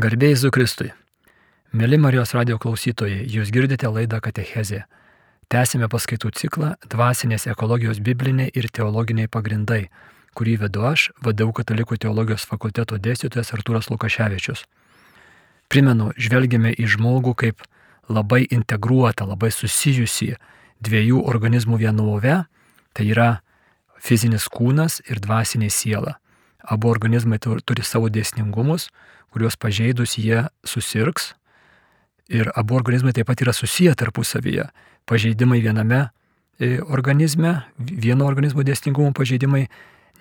Garbėjai Zukristui. Mėly Marijos radio klausytojai, jūs girdite laidą Katechezė. Tęsime paskaitų ciklą Dvasinės ekologijos bibliniai ir teologiniai pagrindai, kurį vedu aš, vadovau Katalikų teologijos fakulteto dėstytojas Artūras Lukaševičius. Primenu, žvelgiame į žmogų kaip labai integruotą, labai susijusi dviejų organizmų vienove, tai yra fizinis kūnas ir dvasinė siela. Abu organizmai turi savo dėsningumus, kuriuos pažeidus jie susirgs. Ir abu organizmai taip pat yra susiję tarpusavyje. Pažeidimai viename e, organizme, vieno organizmo dėsningumo pažeidimai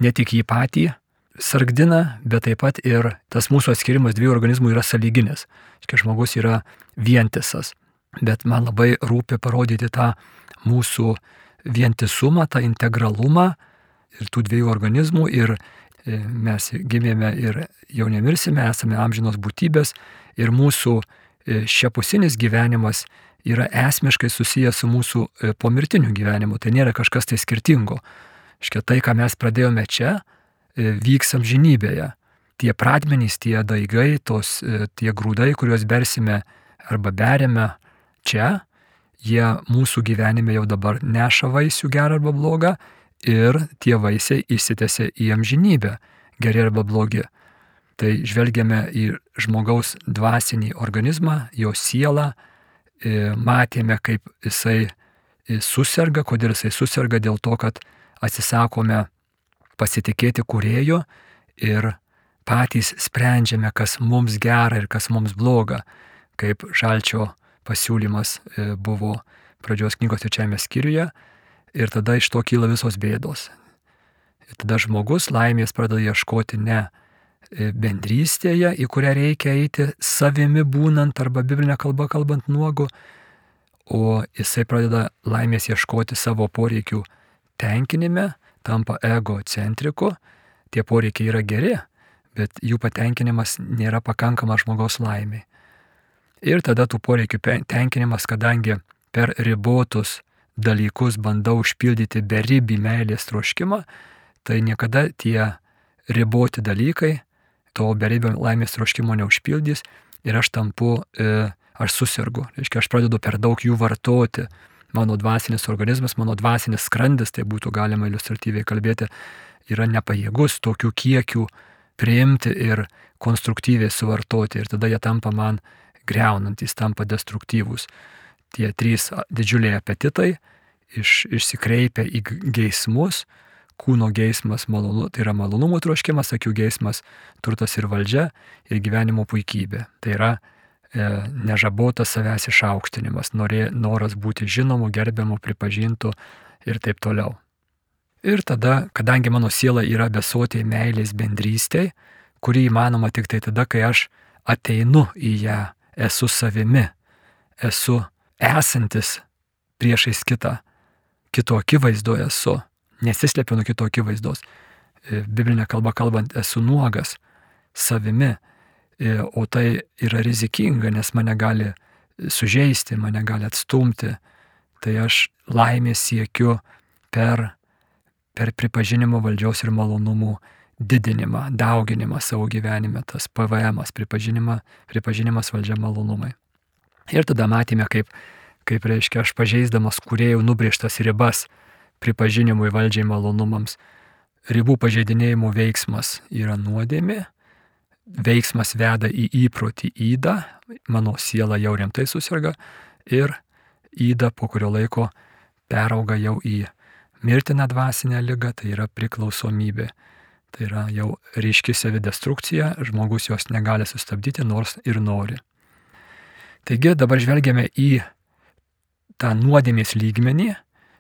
ne tik jį patį sargdina, bet taip pat ir tas mūsų atskirimas dviejų organizmų yra sąlyginis. Škia žmogus yra vientisas. Bet man labai rūpi parodyti tą mūsų vientisumą, tą integralumą ir tų dviejų organizmų ir mes gimėme ir jau nemirsime, esame amžinos būtybės ir mūsų e, šiapusinis gyvenimas yra esmiškai susijęs su mūsų e, pomirtiniu gyvenimu, tai nėra kažkas tai skirtingo. Škia tai, ką mes pradėjome čia, vyks amžinybėje. Tie pradmenys, tie daigai, tos, tie grūdai, kuriuos bersime arba berėme čia, jie mūsų gyvenime jau dabar neša vaisių gerą arba blogą ir tie vaisiai įsitėse į amžinybę, geri arba blogi. Tai žvelgiame į žmogaus dvasinį organizmą, jo sielą, e, matėme, kaip jisai e, susirga, kodėl jisai susirga dėl to, kad atsisakome pasitikėti kurėjo ir patys sprendžiame, kas mums gera ir kas mums bloga, kaip žalčio pasiūlymas e, buvo pradžios knygos trečiajame skyriuje ir tada iš to kyla visos bėdos. Ir tada žmogus laimės pradeda ieškoti ne e, bendrystėje, į kurią reikia eiti savimi būnant arba biblinė kalba kalbant nuogu, o jisai pradeda laimės ieškoti savo poreikių tenkinime, tampa egocentriku, tie poreikiai yra geri, bet jų patenkinimas nėra pakankamas žmogaus laimiai. Ir tada tų poreikių tenkinimas, kadangi per ribotus dalykus bandau užpildyti beribį meilės troškimą, tai niekada tie riboti dalykai to beribio laimės troškimo neužpildys ir aš tampu, e, aš susirgu. Reiškia, aš pradedu per daug jų vartoti. Mano dvasinis organizmas, mano dvasinis skrandis, tai būtų galima iliustratyviai kalbėti, yra nepajėgus tokių kiekių priimti ir konstruktyviai suvartoti. Ir tada jie tampa man greunantys, tampa destruktyvūs. Tie trys didžiuliai apetitai iš, išsikreipia į geismus, kūno geismas, malonu, tai yra malonumo troškimas, akių geismas, turtas ir valdžia ir gyvenimo puikybė. Tai yra e, nežabotas savęs išaukštinimas, norė, noras būti žinomu, gerbiamu, pripažintu ir taip toliau. Ir tada, kadangi mano siela yra besotė meilės bendrystėje, kuri įmanoma tik tai tada, kai aš ateinu į ją esu savimi, esu esantis priešais kitą, kito akivaizdoje esu, nesislepiu nuo kito akivaizdos. E, biblinė kalba kalbant, esu nuogas savimi, e, o tai yra rizikinga, nes mane gali sužeisti, mane gali atstumti. Tai aš laimės siekiu per, per pripažinimo valdžios ir malonumų didinimą, dauginimą savo gyvenime, tas PVM, pripažinimą, pripažinimas valdžia malonumai. Ir tada matėme, kaip, kaip reiškia, aš pažeisdamas kuriejų nubrėžtas ribas pripažinimui valdžiai malonumams. Ribų pažeidinėjimo veiksmas yra nuodėmė, veiksmas veda į įprotį įdą, mano siela jau rimtai susirga ir įda po kurio laiko perauga jau į mirtiną dvasinę lygą, tai yra priklausomybė. Tai yra jau ryški savidestrukcija, žmogus jos negali sustabdyti, nors ir nori. Taigi dabar žvelgiame į tą nuodėmės lygmenį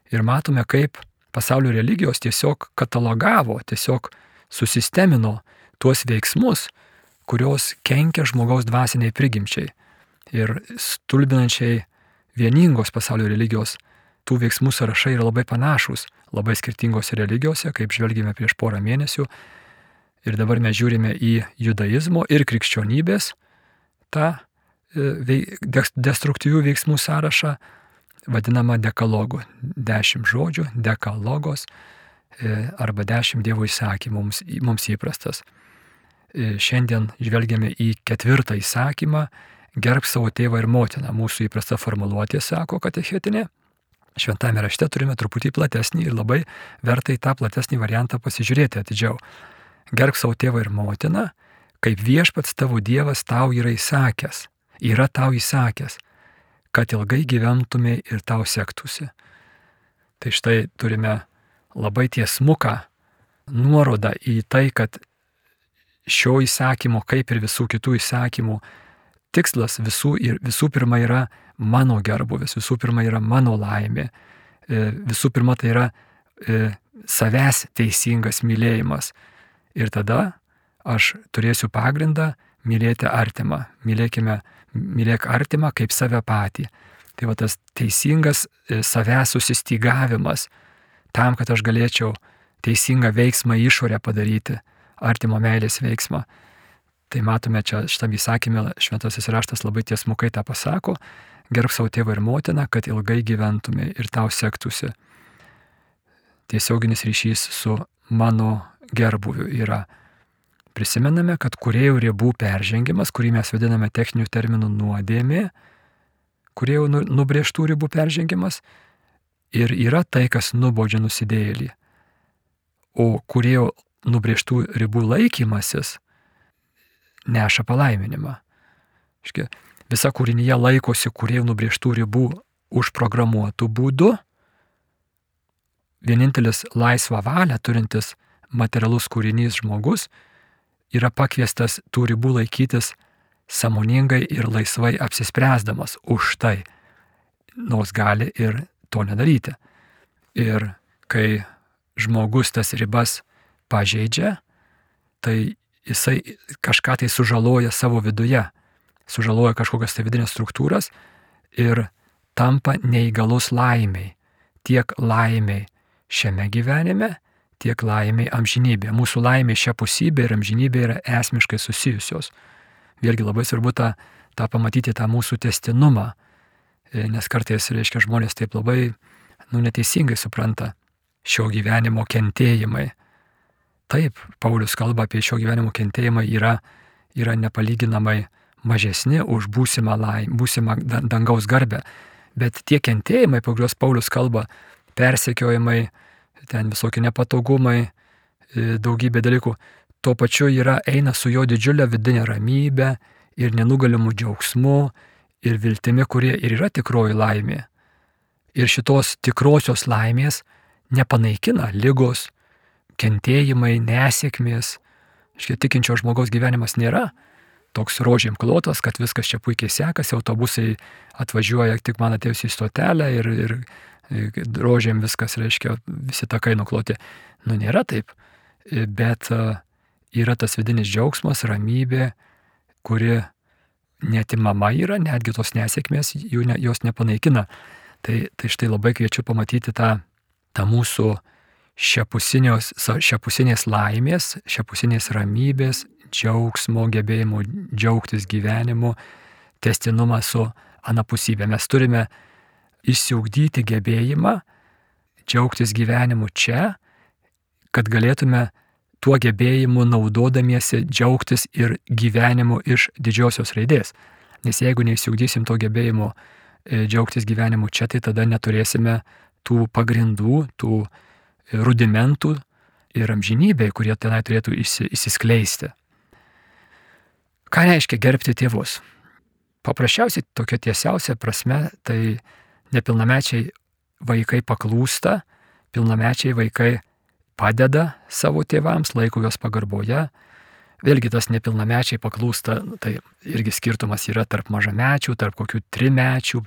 ir matome, kaip pasaulio religijos tiesiog katalogavo, tiesiog susistemino tuos veiksmus, kurios kenkia žmogaus dvasiniai prigimčiai ir stulbinančiai vieningos pasaulio religijos tų veiksmų sąrašai yra labai panašus, labai skirtingose religijose, kaip žvelgėme prieš porą mėnesių. Ir dabar mes žiūrime į judaizmo ir krikščionybės tą destruktyvių veiksmų sąrašą, vadinamą dekalogu. Dešimt žodžių, dekalogos e, arba dešimt Dievo įsakymų mums, mums įprastas. e, šiandien žvelgiame į ketvirtą įsakymą - gerb savo tėvą ir motiną. Mūsų įprasta formuluotė sako katechetinė. Šventame rašte turime truputį platesnį ir labai verta į tą platesnį variantą pasižiūrėti atidžiau. Gerb savo tėvą ir motiną, kaip viešpats tavo Dievas tau yra įsakęs, yra tau įsakęs, kad ilgai gyventumai ir tau sektųsi. Tai štai turime labai tiesmuką nuorodą į tai, kad šio įsakymo, kaip ir visų kitų įsakymų, tikslas visų, ir, visų pirma yra mano gerbuvis, visų pirma yra mano laimė, e, visų pirma tai yra e, savęs teisingas mylėjimas. Ir tada aš turėsiu pagrindą mylėti artimą. Mylėkime, mylėk artimą kaip save patį. Tai va tas teisingas e, savęs susistygavimas tam, kad aš galėčiau teisingą veiksmą išorę padaryti, artimo meilės veiksmą. Tai matome čia šitame įsakymė, šventasis raštas labai tiesmukai tą pasako, gerb savo tėvą ir motiną, kad ilgai gyventumė ir tau sektųsi. Tiesioginis ryšys su mano gerbuviu yra. Prisimename, kad kuriejų ribų peržengimas, kurį mes vadiname techninių terminų nuodėmė, kuriejų nu, nubrėžtų ribų peržengimas ir yra tai, kas nubaudžia nusidėjėlį. O kuriejų nubrėžtų ribų laikymasis neša palaiminimą. Iškia, visa kūrinyje laikosi kuriejų nubrėžtų ribų užprogramuotų būdų. Vienintelis laisvą valią turintis materialus kūrinys žmogus yra pakviestas tų ribų laikytis samoningai ir laisvai apsispręsdamas už tai, nors gali ir to nedaryti. Ir kai žmogus tas ribas pažeidžia, tai jisai kažką tai sužaloja savo viduje, sužaloja kažkokias tai vidinės struktūras ir tampa neįgalus laimiai. Tiek laimiai šiame gyvenime, tiek laimiai amžinybė. Mūsų laimė šia pusybė ir amžinybė yra esmiškai susijusios. Vėlgi labai svarbu tą, tą pamatyti, tą mūsų testinumą, e, nes kartais, reiškia, žmonės taip labai, nu, neteisingai supranta šio gyvenimo kentėjimai. Taip, Paulius kalba apie šio gyvenimo kentėjimą yra, yra nepalyginamai mažesni už būsimą, laim, būsimą dangaus garbę. Bet tie kentėjimai, apie kuriuos Paulius kalba, persekiojimai, ten visokie nepatogumai, e, daugybė dalykų, tuo pačiu yra, eina su jo didžiulė vidinė ramybė ir nenugalimu džiaugsmu ir viltimi, kurie ir yra tikroji laimė. Ir šitos tikrosios laimės nepanaikina lygos, kentėjimai, nesėkmės. Iškia tikinčio žmogaus gyvenimas nėra toks rožėm klotas, kad viskas čia puikiai sekasi, autobusai atvažiuoja tik man atėjus į stotelę ir, ir rožėm viskas, reiškia, visi takai nukloti. Nu, nėra taip, bet e, yra tas vidinis džiaugsmas, ramybė, kuri netimama yra, netgi tos nesėkmės ne, jos nepanaikina. Tai, tai štai labai kviečiu pamatyti tą, tą mūsų šiapusinės laimės, šiapusinės ramybės, džiaugsmo, gebėjimo džiaugtis gyvenimu, testinumą su anapusybė. Mes turime išsiugdyti gebėjimą džiaugtis gyvenimu čia, kad galėtume tuo gebėjimu naudodamiesi džiaugtis ir gyvenimu iš didžiosios raidės. Nes jeigu neįsiugdysim to gebėjimo e, džiaugtis gyvenimu čia, tai tada neturėsime tų pagrindų, tų rudimentų ir amžinybė, kurie tenai turėtų įsiskleisti. Ką reiškia gerbti tėvus? Paprasčiausiai tokia tiesiausia prasme, tai nepilnamečiai vaikai paklūsta, pilnamečiai vaikai padeda savo tėvams, laiko juos pagarboje. Vėlgi tas nepilnamečiai paklūsta, tai irgi skirtumas yra tarp mažamečių, tarp kokių trimečių,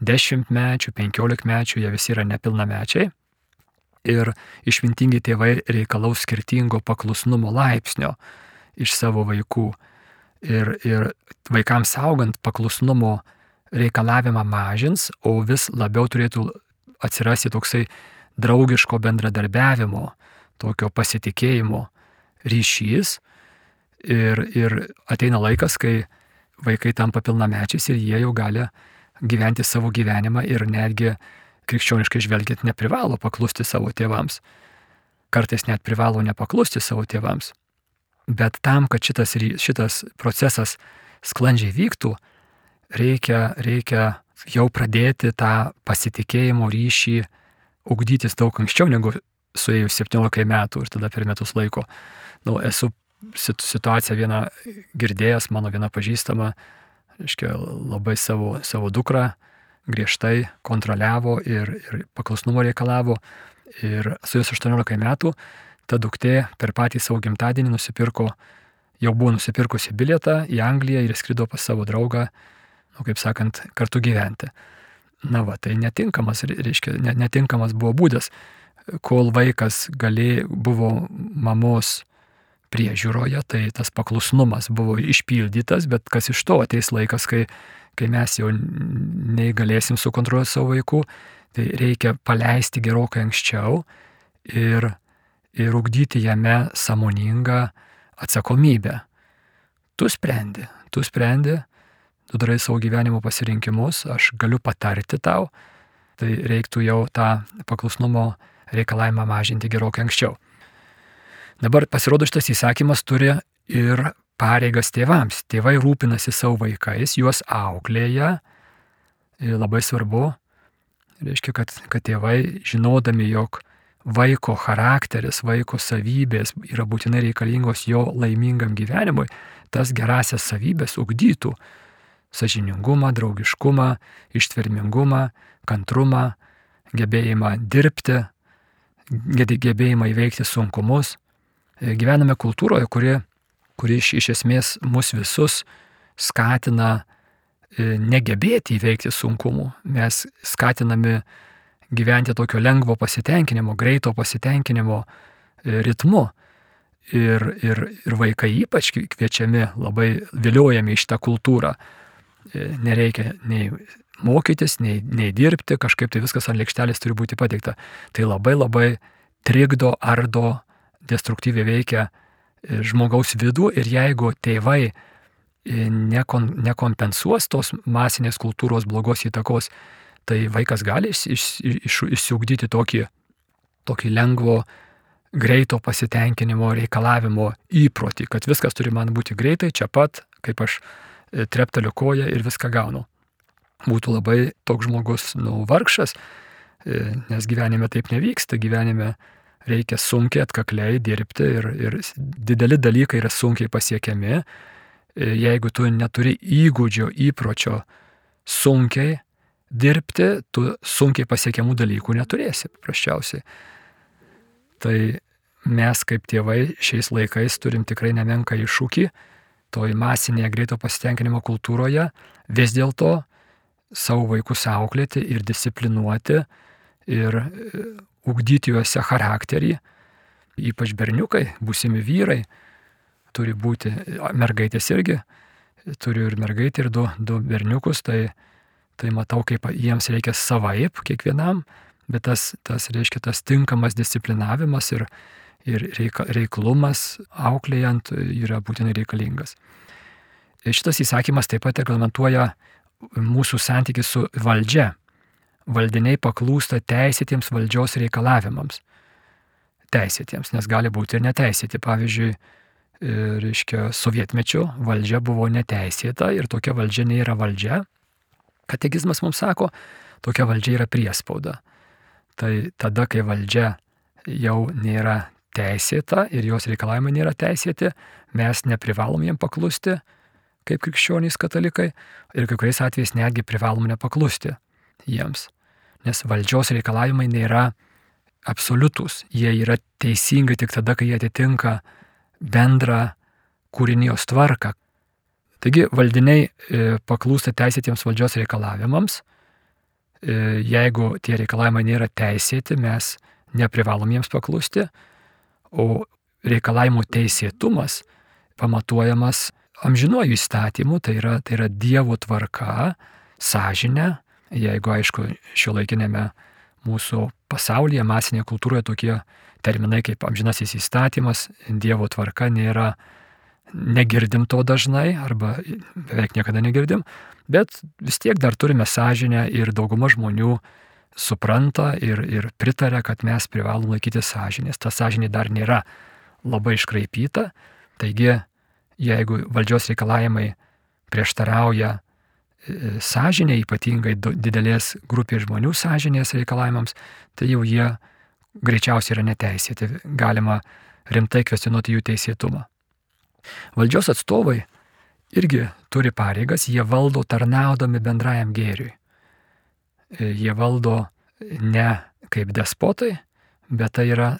dešimtmečių, penkiolikmečių, jie visi yra nepilnamečiai ir išmintingi tėvai reikalaus skirtingo paklusnumo laipsnio iš savo vaikų. Ir, ir vaikams augant paklusnumo reikalavimą mažins, o vis labiau turėtų atsirasti toksai draugiško bendradarbiavimo, tokio pasitikėjimo ryšys. Ir, ir ateina laikas, kai vaikai tampa pilnamečiais ir jie jau gali gyventi savo gyvenimą ir netgi krikščioniškai žvelgiant neprivalo paklusti savo tėvams. Kartais net privalo nepaklusti savo tėvams. Bet tam, kad šitas, šitas procesas sklandžiai vyktų, reikia, reikia jau pradėti tą pasitikėjimo ryšį ugdytis daug anksčiau negu suėjus 17 metų ir tada per metus laiko. Nu, esu situaciją vieną girdėjęs, mano viena pažįstama, reiškia, labai savo, savo dukrą griežtai kontroliavo ir, ir paklusnumo reikalavo. Ir su jos 18 metų ta duktė per patį savo gimtadienį nusipirko, jau buvo nusipirkusi bilietą į Angliją ir skrido pas savo draugą, nu, kaip sakant, kartu gyventi. Na va, tai netinkamas, reiškia, netinkamas buvo būdas, kol vaikas galė, buvo mamos priežiūroje, tai tas paklusnumas buvo išpildytas, bet kas iš to ateis laikas, kai, kai mes jau neįgalėsim sukontroliuoti savo vaikų, tai reikia paleisti gerokai anksčiau ir, ir ugdyti jame samoningą atsakomybę. Tu sprendi, tu sprendi, tu darai savo gyvenimo pasirinkimus, aš galiu patarti tau, tai reiktų jau tą paklusnumo reikalavimą mažinti gerokai anksčiau. Dabar pasirodo šitas įsakymas turi ir pareigas tėvams. Tėvai rūpinasi savo vaikais, juos auklėja. Labai svarbu, reiškia, kad, kad tėvai, žinodami, jog vaiko charakteris, vaiko savybės yra būtinai reikalingos jo laimingam gyvenimui, tas gerasias savybės ugdytų sažiningumą, draugiškumą, ištvermingumą, kantrumą, gebėjimą dirbti, gebėjimą įveikti sunkumus, E, gyvename kultūroje, kuri, kuri iš, iš esmės mus visus skatina e, negebėti įveikti sunkumų. Mes skatinami gyventi tokio lengvo pasitenkinimo, greito pasitenkinimo e, ritmu. Ir, ir, ir vaikai ypač kviečiami, labai viliojami iš tą kultūrą. Nereikia nei mokytis, nei, nei dirbti, kažkaip tai viskas ant lėkštelės turi būti pateikta. Tai labai labai trikdo, ardo destruktyviai veikia e, žmogaus vidų ir jeigu tėvai e, nekon, nekompensuos tos masinės kultūros blogos įtakos, tai vaikas gali iš, iš, iš, išsiugdyti tokį, tokį lengvo, greito pasitenkinimo reikalavimo įprotį, kad viskas turi man būti greitai, čia pat, kaip aš e, trepteliu koją ir viską gaunu. Būtų labai toks žmogus, nu, vargšas, nes gyvenime taip nevyksta, gyvenime reikia sunkiai atkakliai dirbti ir, ir dideli dalykai yra sunkiai pasiekiami. E, jeigu tu neturi įgūdžio, įpročio sunkiai dirbti, tu sunkiai pasiekiamų dalykų neturėsi, paprasčiausiai. Tai mes kaip tėvai šiais laikais turim tikrai nemenką iššūkį toj masinėje greito pasitenkinimo kultūroje vis dėlto savo vaikus auklėti ir disciplinuoti ir ugdyti juose charakterį, ypač berniukai, būsimi vyrai, turi būti, mergaitės irgi, turiu ir mergaitę, ir du, du berniukus, tai, tai matau, kaip jiems reikia savaip kiekvienam, bet tas, tas reiškia tas tinkamas disciplinavimas ir, ir reiklumas auklėjant yra būtinai reikalingas. Šitas įsakymas taip pat reglamentuoja mūsų santykių su valdžia valdiniai paklūsta teisėtiems valdžios reikalavimams. Teisėtiems, nes gali būti ir neteisėti. Pavyzdžiui, e, reiškia, sovietmečių valdžia buvo neteisėta ir tokia valdžia nėra valdžia. Katekizmas mums sako, tokia valdžia yra priespauda. Tai tada, kai valdžia jau nėra teisėta ir jos reikalavimai nėra teisėti, mes neprivalom jiem paklusti kaip krikščionys katalikai ir kai kuriais atvejais netgi privalom nepaklusti jiems nes valdžios reikalavimai nėra absoliutus, jie yra teisingi tik tada, kai jie atitinka bendrą kūrinijos tvarką. Taigi valdiniai e, paklūsta teisėtiems valdžios reikalavimams. E, jeigu tie reikalavimai nėra teisėti, mes neprivalom jiems paklusti, o reikalavimų teisėtumas pamatuojamas amžinuoju įstatymu, tai yra, tai yra Dievo tvarka, sąžinė, Jeigu, aišku, šio laikinėme mūsų pasaulyje, masinėje kultūroje tokie terminai kaip amžinasis įstatymas, Dievo tvarka nėra, negirdim to dažnai arba beveik niekada negirdim, bet vis tiek dar turime sąžinę ir dauguma žmonių supranta ir, ir pritarė, kad mes privalom laikyti sąžinės. Ta sąžinė dar nėra labai iškraipyta, Taigi, jeigu valdžios reikalavimai prieštarauja e, sąžinė, ypatingai didelės grupės žmonių sąžinės reikalavimams, tai jau jie greičiausiai yra neteisėti, galima rimtai kvestionuoti jų teisėtumą. Valdžios atstovai irgi turi pareigas, jie valdo tarnaudami bendrajam gėriui. E, jie valdo ne kaip despotai, bet tai yra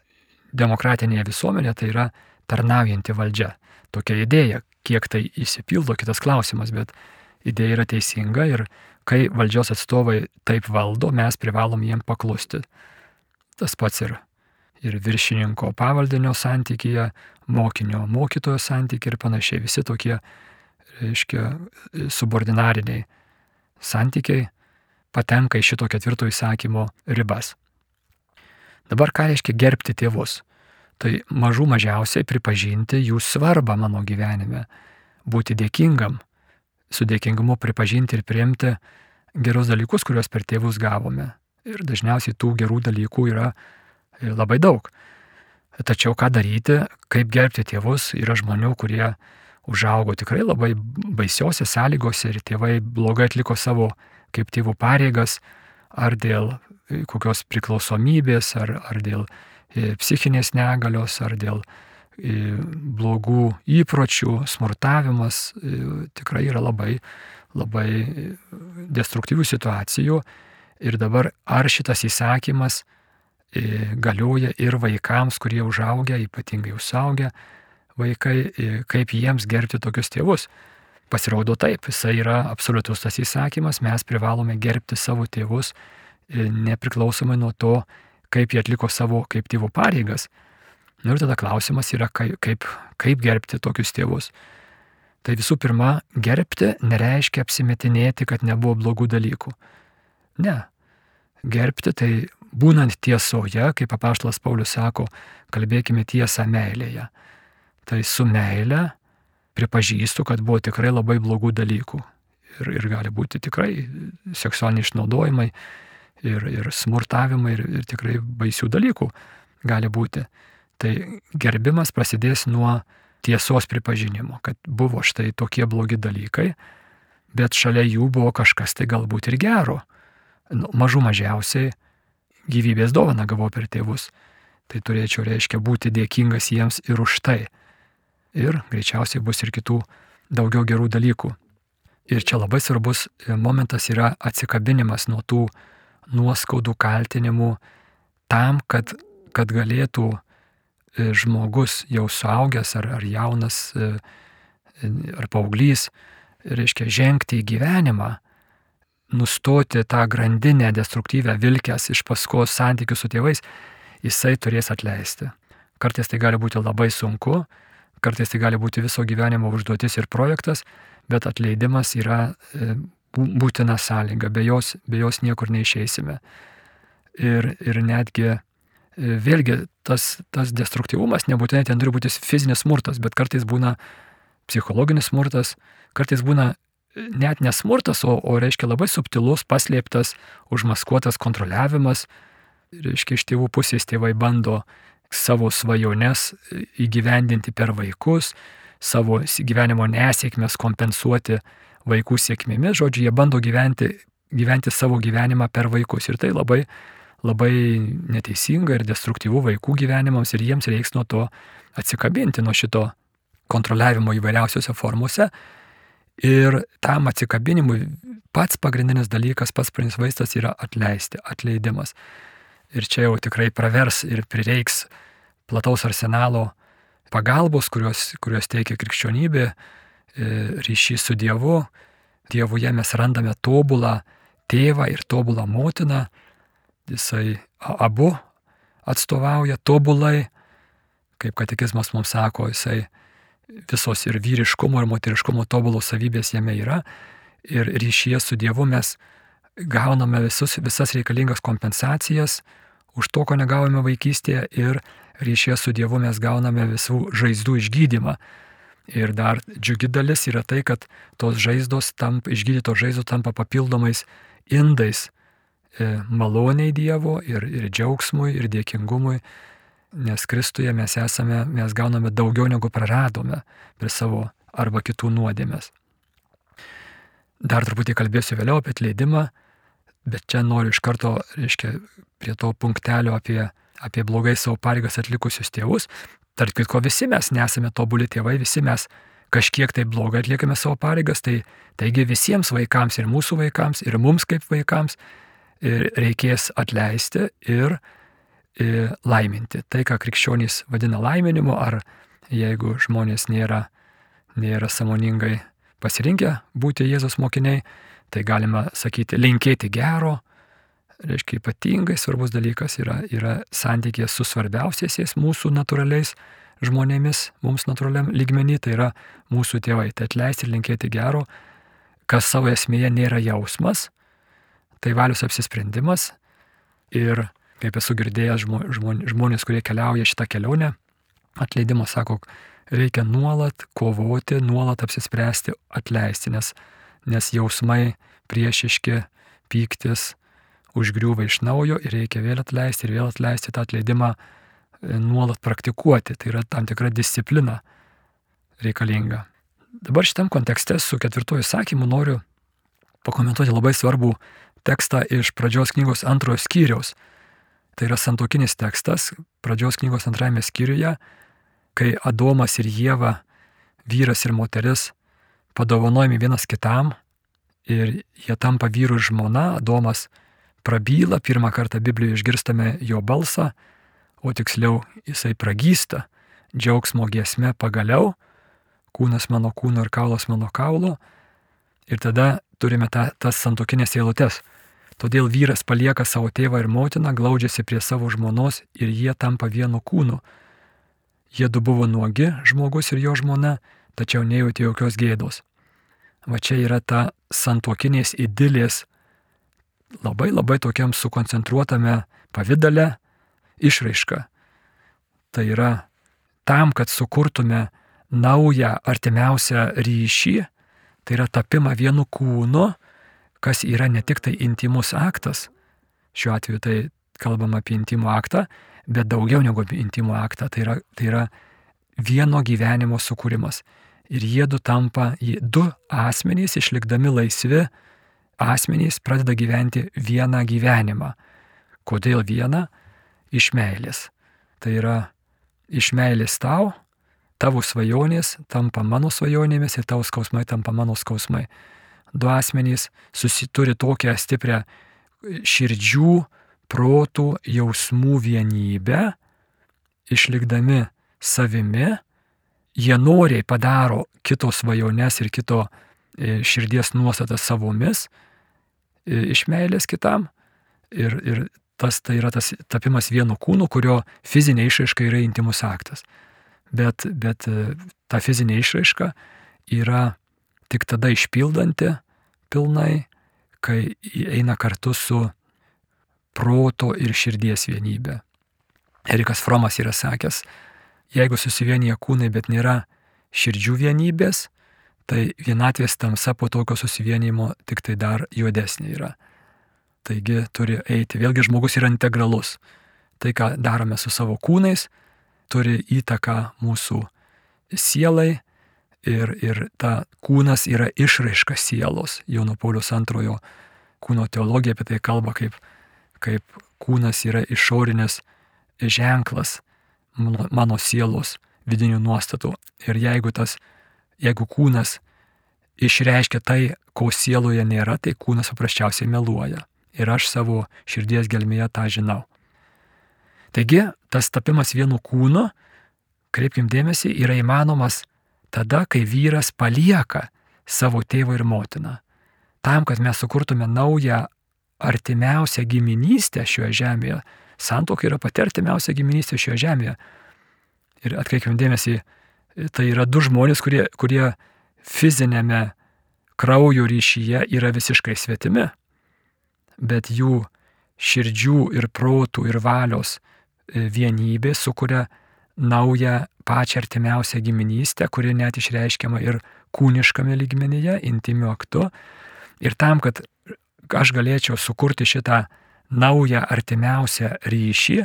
demokratinėje visuomenėje, tai yra tarnaujanti valdžia. Tokia idėja, kiek tai įsipildo, kitas klausimas, bet idėja yra teisinga ir kai valdžios atstovai taip valdo, mes privalom jiem paklusti. Tas pats ir, ir viršininko pavaldinio santykėje, mokinio mokytojo santykiai ir panašiai. Visi tokie, reiškia, subordinariniai santykiai patenka į šito ketvirto įsakymo ribas. Dabar ką reiškia gerbti tėvus? Tai mažų mažiausiai pripažinti jų svarbą mano gyvenime, būti dėkingam, su dėkingumu pripažinti ir priimti gerus dalykus, kuriuos per tėvus gavome. Ir dažniausiai tų gerų dalykų yra labai daug. Tačiau ką daryti, kaip gerbti tėvus, yra žmonių, kurie užaugo tikrai labai baisiose sąlygose ir tėvai blogai atliko savo kaip tėvų pareigas, ar dėl kokios priklausomybės, ar, ar dėl e, psichinės negalios, ar dėl e, blogų įpročių, smurtavimas e, tikrai yra labai, labai destruktyvių situacijų. Ir dabar ar šitas įsakymas galioja ir vaikams, kurie užaugia, ypatingai užaugę vaikai, kaip jiems gerbti tokius tėvus. Pasirodo taip, jisai yra absoliutus tas įsakymas, mes privalome gerbti savo tėvus nepriklausomai nuo to, kaip jie atliko savo kaip tėvų pareigas. Na ir tada klausimas yra, kaip, kaip, kaip gerbti tokius tėvus. Tai visų pirma, gerbti nereiškia apsimetinėti, kad nebuvo blogų dalykų. Ne. Gerbti tai būnant tiesoje, kaip apaštalas Paulius sako, kalbėkime tiesą meilėje. Tai su meile pripažįstu, kad buvo tikrai labai blogų dalykų. Ir, ir gali būti tikrai seksualiniai išnaudojimai, ir, ir smurtavimai, ir, ir tikrai baisių dalykų gali būti. Tai gerbimas prasidės nuo tiesos pripažinimo, kad buvo štai tokie blogi dalykai, bet šalia jų buvo kažkas tai galbūt ir gero. Nu, mažų mažiausiai gyvybės dovana gavau per tėvus. Tai turėčiau, reiškia, būti dėkingas jiems ir už tai. Ir greičiausiai bus ir kitų daugiau gerų dalykų. Ir čia labai svarbus momentas yra atsikabinimas nuo tų nuoskaudų, kaltinimų, tam, kad, kad galėtų e, žmogus jau suaugęs ar, ar jaunas e, ar paauglys, reiškia, žengti į gyvenimą, nustoti tą grandinę destruktyvę vilkęs iš paskos santykių su tėvais, jisai turės atleisti. Kartais tai gali būti labai sunku, kartais tai gali būti viso gyvenimo užduotis ir projektas, bet atleidimas yra e, būtina sąlyga, be jos, be jos niekur neišeisime. Ir, ir netgi e, vėlgi tas, tas destruktyvumas nebūtinai ten turi būti fizinis smurtas, bet kartais būna psichologinis smurtas, kartais būna e, net nesmurtas, o, o reiškia labai subtilus, paslėptas, užmaskuotas kontroliavimas. Reiškia, iš tėvų pusės tėvai bando savo svajones e, įgyvendinti per vaikus, savo gyvenimo nesėkmės kompensuoti vaikų sėkmėmis, žodžiu, jie bando gyventi, gyventi savo gyvenimą per vaikus. Ir tai labai, labai neteisinga ir destruktyvu vaikų gyvenimams ir jiems reiks nuo to atsikabinti, nuo šito kontroliavimo įvairiausiose formuose. Ir tam atsikabinimui pats pagrindinis dalykas, pats pagrindinis vaistas yra atleisti, atleidimas. Ir čia jau tikrai pravers ir prireiks plataus arsenalo pagalbos, kurios, kurios teikia krikščionybė, E, ryšys su Dievu. Dievuje mes randame tobulą tėvą ir tobulą motiną. Jisai abu atstovauja tobulai, kaip katekizmas mums sako, jisai visos ir vyriškumo, ir moteriškumo tobulos savybės jame yra. Ir ryšyje su Dievu mes gauname visus, visas reikalingas kompensacijas už to, ko negavome vaikystėje ir ryšyje su Dievu mes gauname visų žaizdų išgydymą. Ir dar džiugi dalis yra tai, kad tos žaizdos tampa, išgydytos žaizdos tampa papildomais indais e, maloniai Dievo ir, ir džiaugsmui, ir dėkingumui, nes Kristuje mes esame, mes gauname daugiau negu praradome prie savo arba kitų nuodėmės. Dar truputį kalbėsiu vėliau apie atleidimą, bet čia noriu iš karto, reiškia, prie to punktelio apie, apie blogai savo pareigas atlikusius tėvus. Tark kitko, visi mes nesame tobuli tėvai, visi mes kažkiek tai blogai atliekame savo pareigas, tai taigi visiems vaikams ir mūsų vaikams, ir mums kaip vaikams ir reikės atleisti ir, ir laiminti. Tai, ką krikščionys vadina laiminimu, ar jeigu žmonės nėra, nėra samoningai pasirinkę būti Jėzos mokiniai, tai galima sakyti linkėti gero, reiškia ypatingai svarbus dalykas yra, yra santykės su svarbiausiais mūsų natūraliais žmonėmis, mums natūraliam lygmenį, tai yra mūsų tėvai. Tai atleisti ir linkėti gero, kas savo esmėje nėra jausmas, tai valios apsisprendimas. Ir kaip esu girdėjęs žmonės, kurie keliauja šitą kelionę, atleidimo sako, reikia nuolat kovoti, nuolat apsispręsti atleisti, nes, nes jausmai priešiški, pyktis užgriūva iš naujo ir reikia vėl atleisti ir vėl atleisti tą atleidimą nuolat praktikuoti, tai yra tam tikra disciplina reikalinga. Dabar šitam kontekste su ketvirtuoju sakymu noriu pakomentuoti labai svarbų tekstą iš pradžios knygos antrojo skyriaus. Tai yra santokinis tekstas, pradžios knygos antrajame skyriuje, kai Adomas ir Jėva, vyras ir moteris, padovanojami vienas kitam ir jie tampa vyrų ir žmona, Adomas prabyla, pirmą kartą Biblijoje išgirstame jo balsą, o tiksliau jisai pragysta džiaugsmo giesme pagaliau, kūnas mano kūno ir kaulas mano kaulo. Ir tada turime ta, tas santokinės eilutes. Todėl vyras palieka savo tėvą ir motiną, glaudžiasi prie savo žmonos ir jie tampa vienu kūnu. Jie du buvo nuogi, žmogus ir jo žmona, tačiau nejauti jokios gėdos. Va čia yra ta santokinės idilės labai labai tokiam sukoncentruotame pavydale, išraiška. Tai yra tam, kad sukurtume naują artimiausią ryšį, tai yra tapimą vienu kūnu, kas yra ne tik tai intimus aktas, šiuo atveju tai kalbam apie intimų aktą, bet daugiau negu intimų aktą, tai yra, tai yra vieno gyvenimo sukūrimas. Ir jie du tampa, du asmenys, išlikdami laisvi, asmenys pradeda gyventi vieną gyvenimą. Kodėl vieną? iš meilės. Tai yra iš meilės tau, tavo svajonės tampa mano svajonėmis ir tavo skausmai tampa mano skausmai. Du asmenys susituri tokią stiprią širdžių, protų, jausmų vienybę, išlikdami savimi, jie noriai padaro kito svajones ir kito e, širdies nuostatas savomis, e, iš meilės kitam. Ir, ir tas tai yra tas tapimas vienu kūnu, kurio fizinė išraiška yra intimus aktas. Bet, bet e, ta fizinė išraiška yra tik tada išpildanti pilnai, kai eina kartu su proto ir širdies vienybė. Erikas Fromas yra sakęs, jeigu susivienyje kūnai, bet nėra širdžių vienybės, tai vienatvės tamsa po tokio susivienijimo tik tai dar juodesnė yra. Taigi turi eiti. Vėlgi žmogus yra integralus. Tai, ką darome su savo kūnais, turi įtaką mūsų sielai ir, ir ta kūnas yra išraiška sielos. Jono Paulius antrojo kūno teologija apie tai kalba, kaip, kaip kūnas yra išorinės ženklas mano, sielos vidinių nuostatų. Ir jeigu tas, jeigu kūnas išreiškia tai, ko sieloje nėra, tai kūnas paprasčiausiai meluoja ir aš savo širdies gelmėje tą žinau. Taigi, tas tapimas vienu kūnu, kreipkim dėmesį, yra įmanomas tada, kai vyras palieka savo tėvą ir motiną. Tam, kad mes sukurtume naują artimiausią giminystę šioje žemėje. Santoka yra pati artimiausia giminystė šioje žemėje. Ir atkreipkim dėmesį, tai yra du žmonės, kurie, kurie fizinėme kraujo ryšyje yra visiškai svetimi bet jų širdžių ir protų ir valios e, vienybė sukuria naują pačią artimiausią giminystę, kuri net išreiškiama ir kūniškame lygmenyje, intimiu aktu. Ir tam, kad aš galėčiau sukurti šitą naują artimiausią ryšį,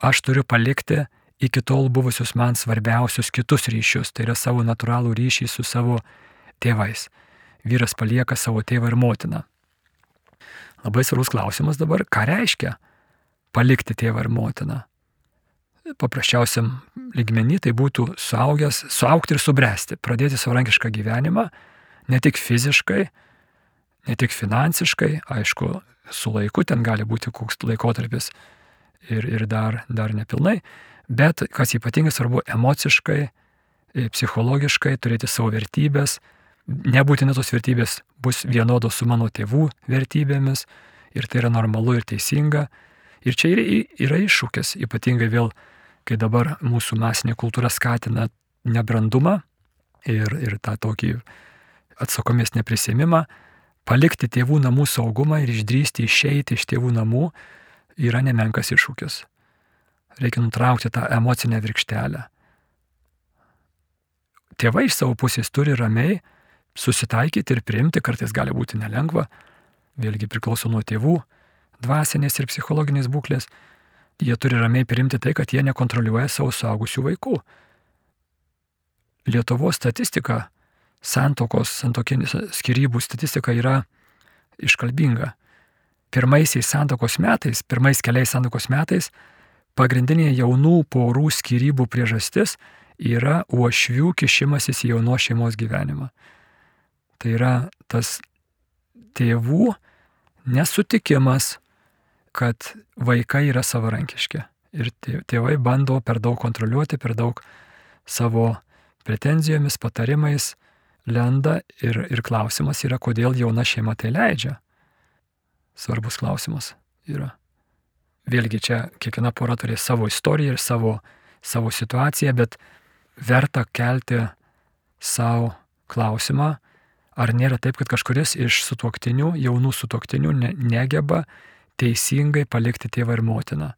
aš turiu palikti iki tol buvusius man svarbiausius kitus ryšius, tai yra savo natūralų ryšį su savo tėvais. Vyras palieka savo tėvą ir motiną. Labai svarbus klausimas dabar, ką reiškia palikti tėvą ir motiną. Paprasčiausiam lygmenį tai būtų suaugęs, suaukti ir subręsti, pradėti savarankišką gyvenimą, ne tik fiziškai, ne tik finansiškai, aišku, su laiku ten gali būti koks laikotarpis ir, ir dar, dar nepilnai, bet kas ypatingai svarbu, emociškai, e, psichologiškai turėti savo vertybės, nebūtinai tos vertybės bus vienodos su mano tėvų vertybėmis ir tai yra normalu ir teisinga. Ir čia yra, yra iššūkis, ypatingai vėl, kai dabar mūsų masinė kultūra skatina nebrandumą ir, ir tą tokį atsakomės neprisėmimą, palikti tėvų namų saugumą ir išdrysti išeiti iš tėvų namų yra nemenkas iššūkis. Reikia nutraukti tą emocinę virkštelę. Tėvai iš savo pusės turi ramiai susitaikyti ir priimti, kartais gali būti nelengva, vėlgi priklauso nuo tėvų, dvasinės ir psichologinės būklės. Jie turi ramiai priimti tai, kad jie nekontroliuoja savo suaugusių vaikų. Lietuvos statistika, santokos, santokinis skirybų statistika yra iškalbinga. Pirmaisiais santokos metais, pirmais keliais santokos metais pagrindinė jaunų porų skirybų priežastis yra uošvių kišimasis į jaunos šeimos gyvenimą. Tai yra tas tėvų nesutikimas, kad vaikai yra savarankiški. Ir tėvai bando per daug kontroliuoti, per daug savo pretenzijomis, patarimais lenda ir, ir klausimas yra, kodėl jauna šeima tai leidžia. Svarbus klausimas yra vėlgi čia kiekviena pora turės savo istoriją ir savo, savo situaciją, bet verta kelti savo klausimą, ar nėra taip, kad kažkuris iš sutuoktinių, jaunų sutuoktinių ne, negeba teisingai palikti tėvą ir motiną.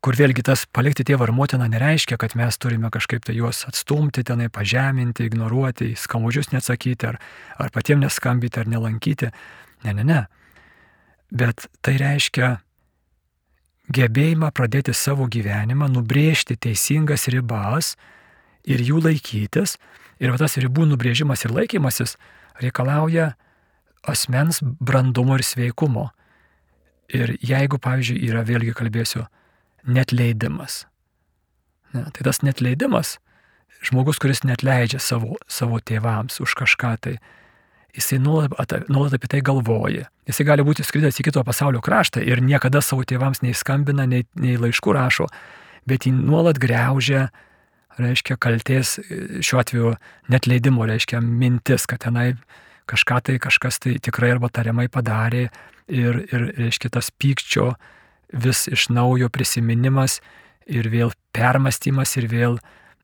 Kur vėlgi tas palikti tėvą ir motiną nereiškia, kad mes turime kažkaip tai juos atstumti, tenai pažeminti, ignoruoti, skamužius neatsakyti, ar, ar patiems neskambyti, ar nelankyti. Ne, ne, ne. Bet tai reiškia gebėjimą pradėti savo gyvenimą, nubrėžti teisingas ribas ir jų laikytis. Ir tas ribų nubrėžimas ir laikymasis reikalauja asmens brandumo ir sveikumo. Ir jeigu, pavyzdžiui, yra, vėlgi kalbėsiu, net leidimas. Ne, tai tas net leidimas, žmogus, kuris net leidžia savo, savo tėvams už kažką tai, jisai nuolat, nuolat apie tai galvoja. Jisai gali būti skridęs į kito pasaulio kraštą ir niekada savo tėvams nei skambina, nei, nei laiškų rašo, bet jį nuolat greužia, reiškia, kalties, šiuo atveju net leidimo, reiškia, mintis, kad tenai kažką tai kažkas tai tikrai arba tariamai padarė ir, ir reiškia, tas pykčio vis iš naujo prisiminimas ir vėl permastymas ir vėl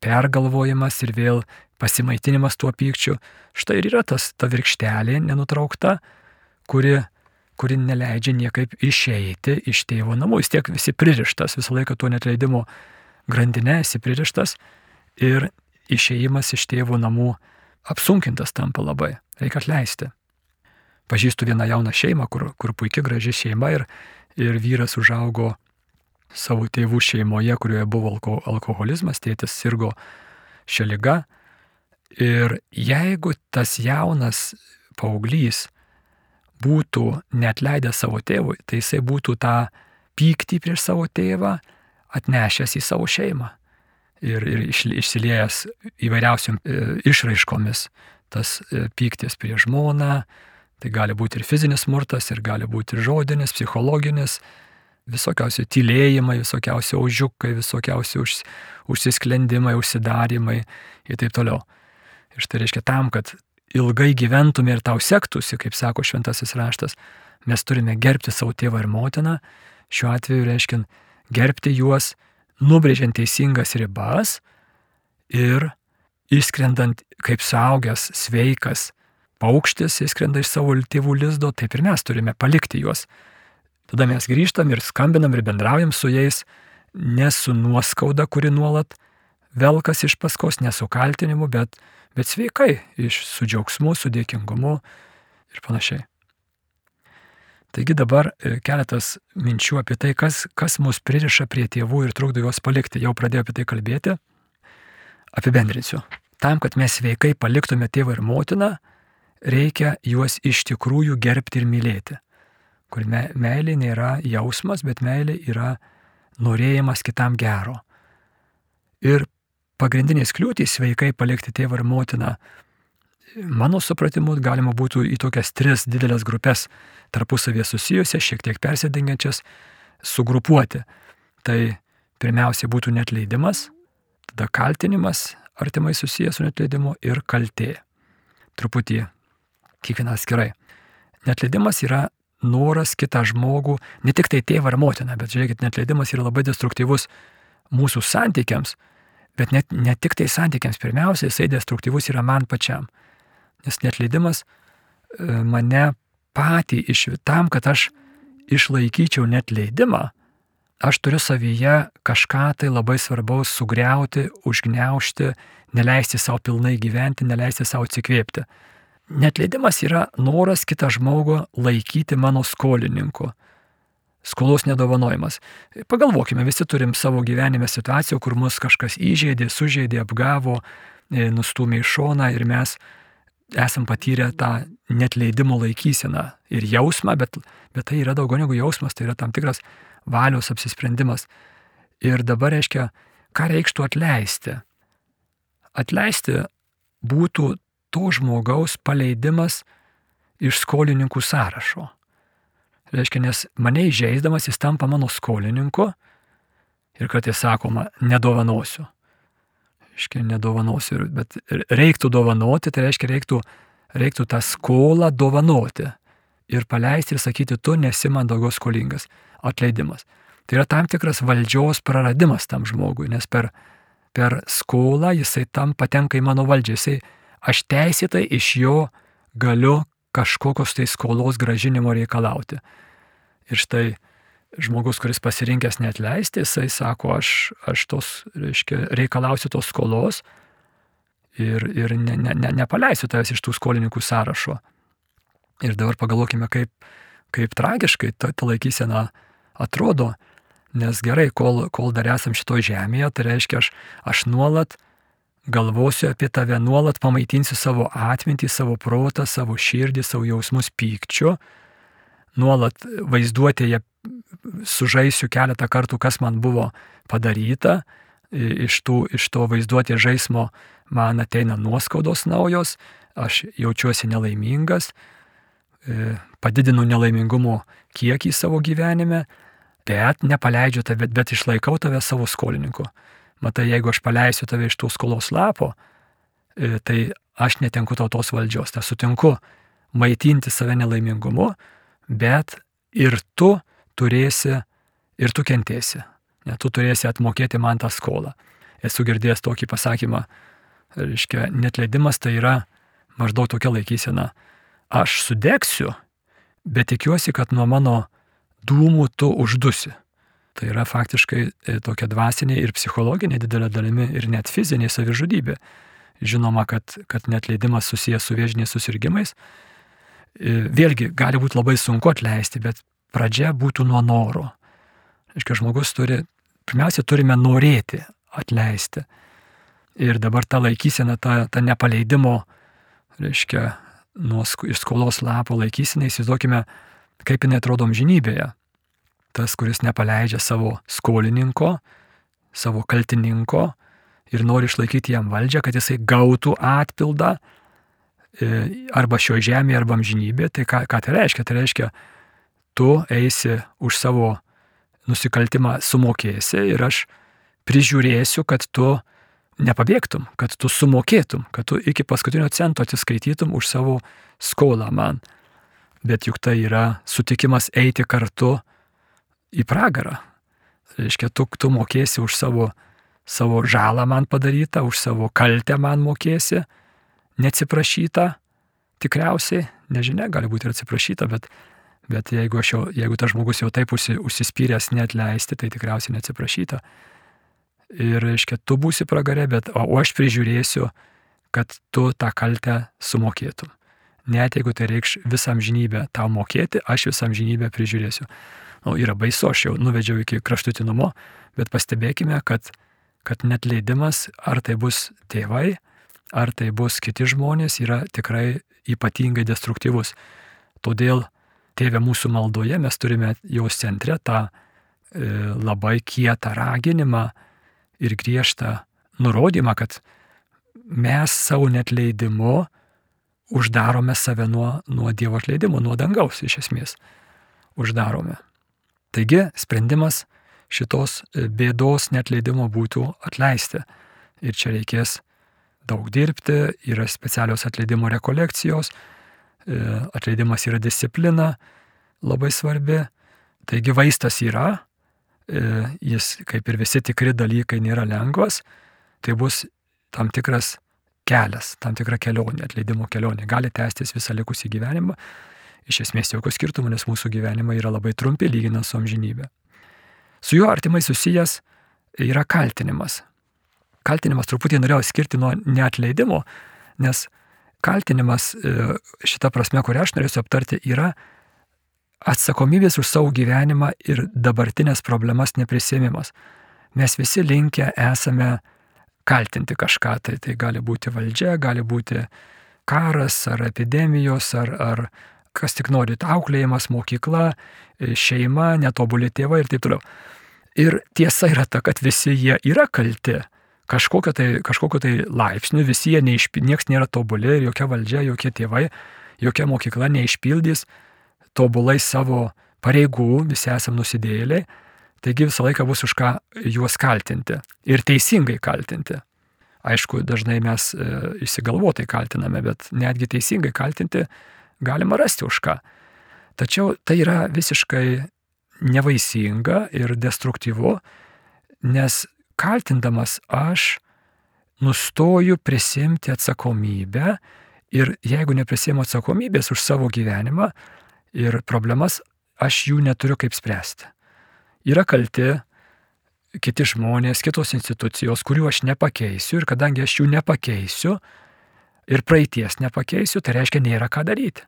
pergalvojimas ir vėl pasimaitinimas tuo pykčiu. Štai ir yra tas ta virkštelė nenutraukta, kuri, kuri neleidžia niekaip išeiti iš tėvo namų. Jis tiek visi pririštas, visą laiką tuo netleidimo grandinė esi pririštas ir išeimas iš tėvo namų apsunkintas tampa labai. Reikia atleisti. Pažįstu vieną jauną šeimą, kur, kur puikia graži šeima ir, ir vyras užaugo savo tėvų šeimoje, kurioje buvo alko, alkoholizmas, tėtis sirgo šią lygą Ir jeigu tas jaunas paauglys būtų netleidęs savo tėvui, tai jisai būtų tą pyktį prieš savo tėvą atnešęs į savo šeimą ir, ir išsiliejęs įvairiausiam e, išraiškomis. Tas e, pyktis prieš žmoną, tai gali būti ir fizinis smurtas, ir gali būti ir žodinis, psichologinis, visokiausi tylėjimai, visokiausi aužiukai, visokiausi už, užsisklendimai, užsidarimai ir taip toliau. Ir štai reiškia tam, kad ilgai gyventume ir tau sektųsi, kaip sako šventasis raštas, mes turime gerbti savo tėvą ir motiną, šiuo atveju reiškia gerbti juos, nubrėžiant teisingas ribas ir išskrendant kaip suaugęs, sveikas paukštis, įskrenda iš savo tėvų lizdo, taip ir mes turime palikti juos. Tada mes grįžtam ir skambinam ir bendraujam su jais, ne su nuoskauda, kuri nuolat velkas iš paskos, ne su kaltinimu, bet bet sveikai, iš, su džiaugsmu, su dėkingumu ir panašiai. Taigi dabar e, keletas minčių apie tai, kas, kas mus pririša prie tėvų ir trukdo juos palikti. Jau pradėjau apie tai kalbėti. Apibendrinsiu. Tam, kad mes sveikai paliktume tėvą ir motiną, reikia juos iš tikrųjų gerbti ir mylėti. Kur me, meilė nėra jausmas, bet meilė yra norėjimas kitam gero. Ir pagrindinės kliūtys sveikai palikti tėvą ir motiną mano supratimu, galima būtų į tokias tris didelės grupės tarpusavėje susijusias, šiek tiek persidengiančias, sugrupuoti. Tai pirmiausia būtų netleidimas, tada kaltinimas, artimai susijęs su netleidimu ir kaltė. Truputį kiekvienas skirai. Netleidimas yra noras kitą žmogų, ne tik tai tėvą ar motiną, bet žiūrėkit, netleidimas yra labai destruktyvus mūsų santykiams, bet net, ne tik tai santykiams, pirmiausia, jisai destruktyvus yra man pačiam nes netleidimas e, mane patį iš tam, kad aš išlaikyčiau netleidimą, aš turiu savyje kažką tai labai svarbaus sugriauti, užgneušti, neleisti savo pilnai gyventi, neleisti savo atsikvėpti. Netleidimas yra noras kitą žmogų laikyti mano skolininku. Skolos nedovanojimas. Pagalvokime, visi turim savo gyvenime situacijų, kur mus kažkas įžeidė, sužeidė, apgavo, e, nustumė į šoną ir mes esam patyrę tą netleidimo laikyseną ir jausmą, bet, bet tai yra daugiau negu jausmas, tai yra tam tikras valios apsisprendimas. Ir dabar reiškia, ką reikštų atleisti? Atleisti būtų to žmogaus paleidimas iš skolininkų sąrašo. Reiškia, nes mane įžeisdamas jis tampa mano skolininku ir kartais sakoma, nedovanosiu reiškia, nedovanosiu, bet reiktų dovanoti, tai reiškia, reiktų, reiktų tą skolą dovanoti ir paleisti ir sakyti, tu nesi man daugiau skolingas. Atleidimas. Tai yra tam tikras valdžios praradimas tam žmogui, nes per, per skolą jisai tam patenka į mano valdžią. Jisai, aš teisėtai iš jo galiu kažkokios tai skolos gražinimo reikalauti. Ir štai žmogus, kuris pasirinkęs neatleisti, jisai sako, aš, aš tos, reiškia, reikalausiu tos skolos ir, ir ne, ne, ne, nepaleisiu tavęs iš tų skolininkų sąrašo. Ir dabar pagalvokime, kaip, kaip tragiškai ta, ta laikysena atrodo, nes gerai, kol, kol dar esam šitoje žemėje, tai reiškia, aš, aš nuolat galvosiu apie tave, nuolat pamaitinsiu savo atmintį, savo protą, savo širdį, savo jausmus pykčiu, nuolat vaizduotėje sužaisiu keletą kartų, kas man buvo padaryta, iš, tų, iš to vaizduotės žaismo man ateina nuoskaudos naujos, aš jaučiuosi nelaimingas, padidinu nelaimingumo kiekį savo gyvenime, bet nepaleidžiu tave, bet išlaikau tave savo skolininku. Matai, jeigu aš paleisiu tave iš tų skolos lapo, e, tai aš netenku tautos valdžios, tai sutinku maitinti save nelaimingumu, bet ir tu turėsi ir tu kentėsi. Ne, tu turėsi atmokėti man tą skolą. Esu girdėjęs tokį pasakymą, reiškia, netleidimas tai yra maždaug tokia laikysena. Aš sudegsiu, bet tikiuosi, kad nuo mano dūmų tu uždusi. Tai yra faktiškai e, tokia dvasinė ir psichologinė didelė dalimi ir net fizinė savižudybė. Žinoma, kad, kad netleidimas susijęs su viežiniais susirgymais. E, vėlgi, gali būti labai sunku atleisti, bet pradžia būtų nuo noro. Reiškia, žmogus turi, pirmiausia, turime norėti atleisti. Ir dabar ta laikysena, ta, ta nepaleidimo, reiškia, nuo skolos lapo laikysena, įsivaizduokime, kaip jinai atrodo amžinybėje. Tas, kuris nepaleidžia savo skolininko, savo kaltininko ir nori išlaikyti jam valdžią, kad jisai gautų atpildą e, arba šio žemėje, arba amžinybėje. Tai ką, ką tai reiškia? Tai reiškia, tu eisi už savo nusikaltimą sumokėsi ir aš prižiūrėsiu, kad tu nepabėgtum, kad tu sumokėtum, kad tu iki paskutinio cento atsiskaitytum už savo skolą man. Bet juk tai yra sutikimas eiti kartu į pragarą. Reiškia, tu, tu mokėsi už savo, savo žalą man padarytą, už savo kaltę man mokėsi, neatsiprašyta, tikriausiai, nežinia, gali būti ir atsiprašyta, bet Bet jeigu, jau, jeigu tas žmogus jau taip užsi, užsispyręs neatleisti, tai tikriausiai neatsiprašyta. Ir, reiškia, tu būsi pragare, bet o, o aš prižiūrėsiu, kad tu tą kaltę sumokėtum. net jeigu tai reikš visą amžinybę tau mokėti, aš visą amžinybę prižiūrėsiu. Nu, yra baisu, aš jau nuvedžiau iki kraštutinumo, bet pastebėkime, kad, kad net leidimas, ar tai bus tėvai, ar tai bus kiti žmonės, yra tikrai ypatingai destruktyvus. Todėl tėvė mūsų maldoje mes turime jos centre tą e, labai kietą raginimą ir griežtą nurodymą, kad mes savo netleidimu uždarome save nuo, nuo Dievo atleidimo, nuo dangaus iš esmės. Uždarome. Taigi sprendimas šitos e, bėdos netleidimo būtų atleisti. Ir čia reikės daug dirbti, yra specialios atleidimo rekolekcijos, e, atleidimas yra disciplina labai svarbi. Taigi vaistas yra, e, jis kaip ir visi tikri dalykai nėra lengvas, tai bus tam tikras kelias, tam tikra kelionė, atleidimo kelionė. Gali tęstis visą likusį gyvenimą. Iš esmės jokio skirtumo, nes mūsų gyvenimai yra labai trumpi lyginant su amžinybė. Su juo artimai susijęs yra kaltinimas. Kaltinimas truputį norėjau skirti nuo neatleidimo, nes kaltinimas e, šita prasme, kurią aš norėsiu aptarti, yra atsakomybės už savo gyvenimą ir dabartinės problemas neprisėmimas. Mes visi linkę esame kaltinti kažką. Tai, tai gali būti valdžia, gali būti karas ar epidemijos, ar, ar kas tik norit, auklėjimas, mokykla, šeima, netobulė tėvai ir taip toliau. Ir tiesa yra ta, kad visi jie yra kalti. Kažkokio tai, kažkokio tai laipsnių, visi jie neišpildys, niekas nėra tobuli ir jokia valdžia, jokie tėvai, jokia mokykla neišpildys tobulai savo pareigų, visi esame nusidėliai Taigi visą laiką bus už ką juos kaltinti ir teisingai kaltinti. Aišku, dažnai mes e, įsigalvotai kaltiname, bet netgi teisingai kaltinti galima rasti už ką. Tačiau tai yra visiškai nevaisinga ir destruktyvu, nes kaltindamas aš nustoju prisimti atsakomybę ir jeigu neprisimu atsakomybės už savo gyvenimą ir problemas, aš jų neturiu kaip spręsti yra kalti kiti žmonės, kitos institucijos, kurių aš nepakeisiu ir kadangi aš jų nepakeisiu ir praeities nepakeisiu, tai reiškia nėra ką daryti.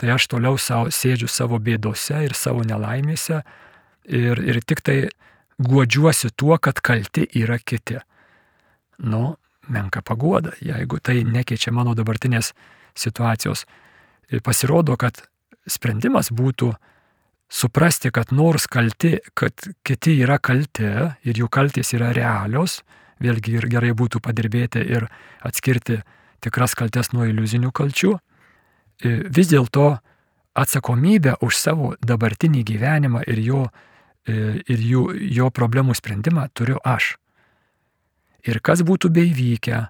Tai aš toliau savo, sėdžiu savo bėdose ir savo nelaimėse ir, ir tik tai guodžiuosi tuo, kad kalti yra kiti. Nu, menka pagoda, jeigu tai nekeičia mano dabartinės situacijos. Ir pasirodo, kad sprendimas būtų suprasti, kad nors kalti, kad kiti yra kalti ir jų kaltės yra realios, vėlgi ir gerai būtų padirbėti ir atskirti tikras kaltes nuo iliuzinių kalčių, vis dėlto atsakomybę už savo dabartinį gyvenimą ir jo, ir jų, jo problemų sprendimą turiu aš. Ir kas būtų beįvykę,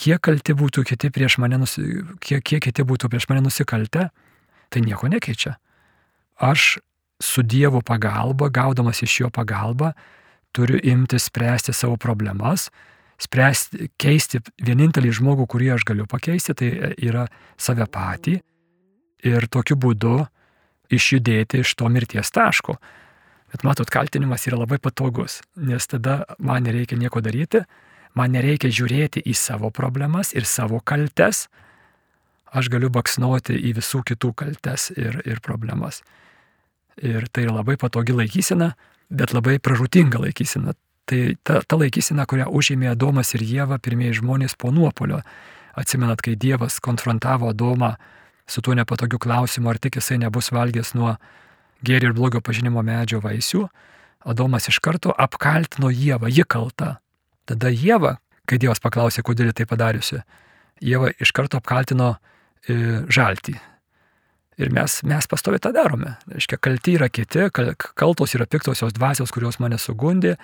kiek kalti būtų kiti prieš mane, nusi, kiek, kiek kiti būtų prieš mane nusikaltę, tai nieko nekeičia. Aš su Dievo pagalba, gaudamas iš jo pagalbą, turiu imti spręsti savo problemas, spręsti, keisti vienintelį žmogų, kurį aš galiu pakeisti, tai yra save patį ir tokiu būdu išjudėti iš to mirties taško. Bet matot, kaltinimas yra labai patogus, nes tada man nereikia nieko daryti, man nereikia žiūrėti į savo problemas ir savo kaltes, aš galiu baksnuoti į visų kitų kaltes ir, ir problemas. Ir tai yra labai patogi laikysena, bet labai pražutinga laikysena. Tai ta, ta laikysena, kurią užėmė Adomas ir Jėva, pirmieji žmonės po nuopolio. Atsimenat, kai Dievas konfrontavo Adomą su tuo nepatogiu klausimu, ar tik jisai nebus valgęs nuo gėrio ir blogio pažinimo medžio vaisių, Adomas iš karto apkaltino Jėvą, ji kalta. Tada Jėva, kai Dievas paklausė, kodėl tai padariusi, Jėva iš karto apkaltino e, žaltį, Ir mes, mes pastovi tą darome. Reiškia, kalti yra kiti, kaltos yra piktosios dvasios, kurios mane sugundė.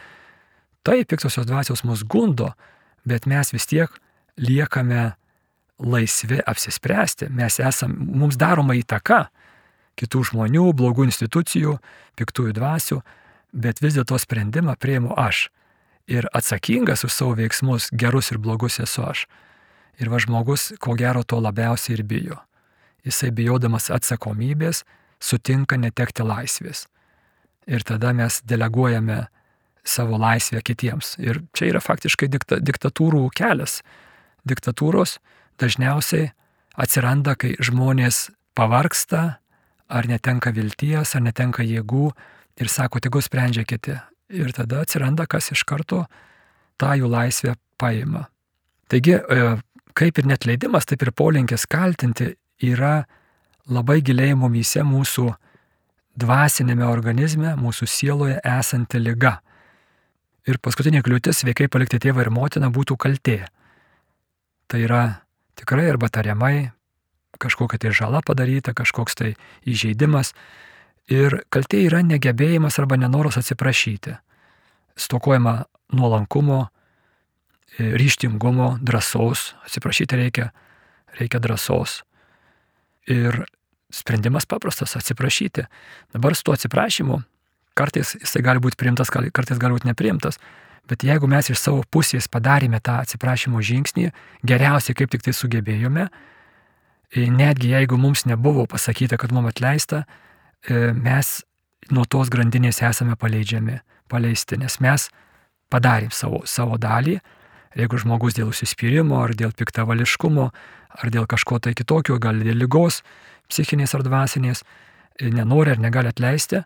Tai piktosios dvasios mus gundo, bet mes vis tiek liekame laisvi apsispręsti. Mes esame, mums daroma įtaka kitų žmonių, blogų institucijų, piktųjų dvasių, bet vis dėlto sprendimą prieimu aš. Ir atsakingas už savo veiksmus, gerus ir blogus esu aš. Ir va žmogus, ko gero, to labiausiai ir bijo jisai bijodamas atsakomybės sutinka netekti laisvės. Ir tada mes deleguojame savo laisvę kitiems. Ir čia yra faktiškai dikta, diktatūrų kelias. Diktatūros dažniausiai atsiranda, kai žmonės pavarksta, ar netenka vilties, ar netenka jėgų ir sako, tegu sprendžia kiti. Ir tada atsiranda, kas iš karto tą jų laisvę paima. Taigi, e, kaip ir net leidimas, taip ir polinkis kaltinti yra labai giliai mumyse mūsų dvasinėme organizme, mūsų sieloje esanti lyga. Ir paskutinė kliūtis sveikai palikti tėvą ir motiną būtų kaltė. Tai yra tikrai arba tariamai kažkokia tai žala padaryta, kažkoks tai įžeidimas. Ir kaltė yra negebėjimas arba nenoras atsiprašyti. Stokojama nuolankumo, ryštingumo, drąsos. Atsiprašyti reikia, reikia drąsos. Ir sprendimas paprastas - atsiprašyti. Dabar su tuo atsiprašymu kartais jisai gali būti priimtas, kartais gali būti nepriimtas. Bet jeigu mes iš savo pusės padarėme tą atsiprašymo žingsnį, geriausiai kaip tik tai sugebėjome, netgi jeigu mums nebuvo pasakyta, kad mums atleista, e, mes nuo tos grandinės esame paleidžiami, paleisti, nes mes padarėm savo, savo dalį. Jeigu žmogus dėl užsispyrimo, ar dėl piktavališkumo, ar dėl kažko tai kitokio, gal dėl lygos, psichinės ar dvasinės, e, nenori ar negali atleisti,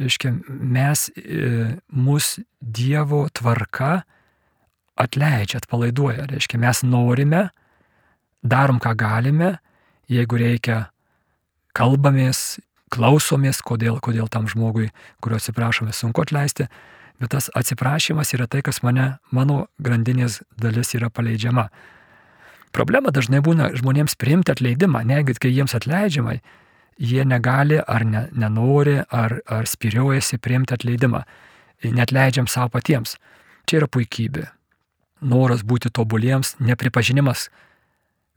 reiškia, mes, e, mus Dievo tvarka atleidžia, atpalaiduoja. Reiškia, mes norime, darom ką galime, jeigu reikia, kalbamės, klausomės, kodėl, kodėl tam žmogui, kurio atsiprašome, sunku atleisti, bet tas atsiprašymas yra tai, kas mane, mano grandinės dalis yra paleidžiama. Problema dažnai būna žmonėms priimti atleidimą, negit, kai jiems atleidžiamai, jie negali ar ne, nenori, ar, ar spiriuojasi priimti atleidimą. Net leidžiam savo patiems. Čia yra puikybė. Noras būti tobuliems, nepripažinimas,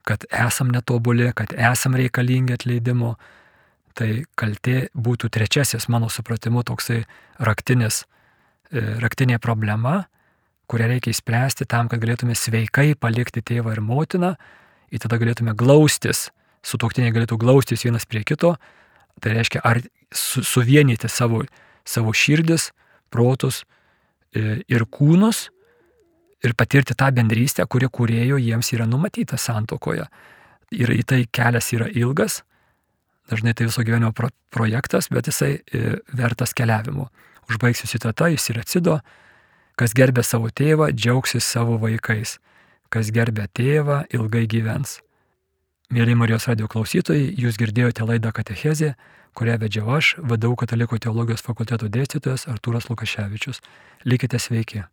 kad esam netobuli, kad esam reikalingi atleidimo, tai kaltė būtų trečiasis, mano supratimu, toksai raktinis, e, raktinė problema, kurią reikia įspręsti tam, kad galėtume sveikai palikti tėvą ir motiną, ir tada galėtume glaustis, su toktiniai galėtų glaustis vienas prie kito, tai reiškia ar su, suvienyti savo, savo širdis, protus e, ir kūnus ir patirti tą bendrystę, kuri kurėjo jiems yra numatyta santokoje. Ir į tai kelias yra ilgas, dažnai tai viso gyvenimo pro projektas, bet jisai e, vertas keliavimo. Užbaigsiu citatą, jis yra cido, kas gerbė savo tėvą, džiaugsis savo vaikais, kas gerbė tėvą, ilgai gyvens. Mėly Marijos radio klausytojai, jūs girdėjote laidą Katechezė, kurią vedžiau aš, vadovau Katalikų teologijos fakulteto dėstytojas Artūras Lukaševičius. Likite sveiki.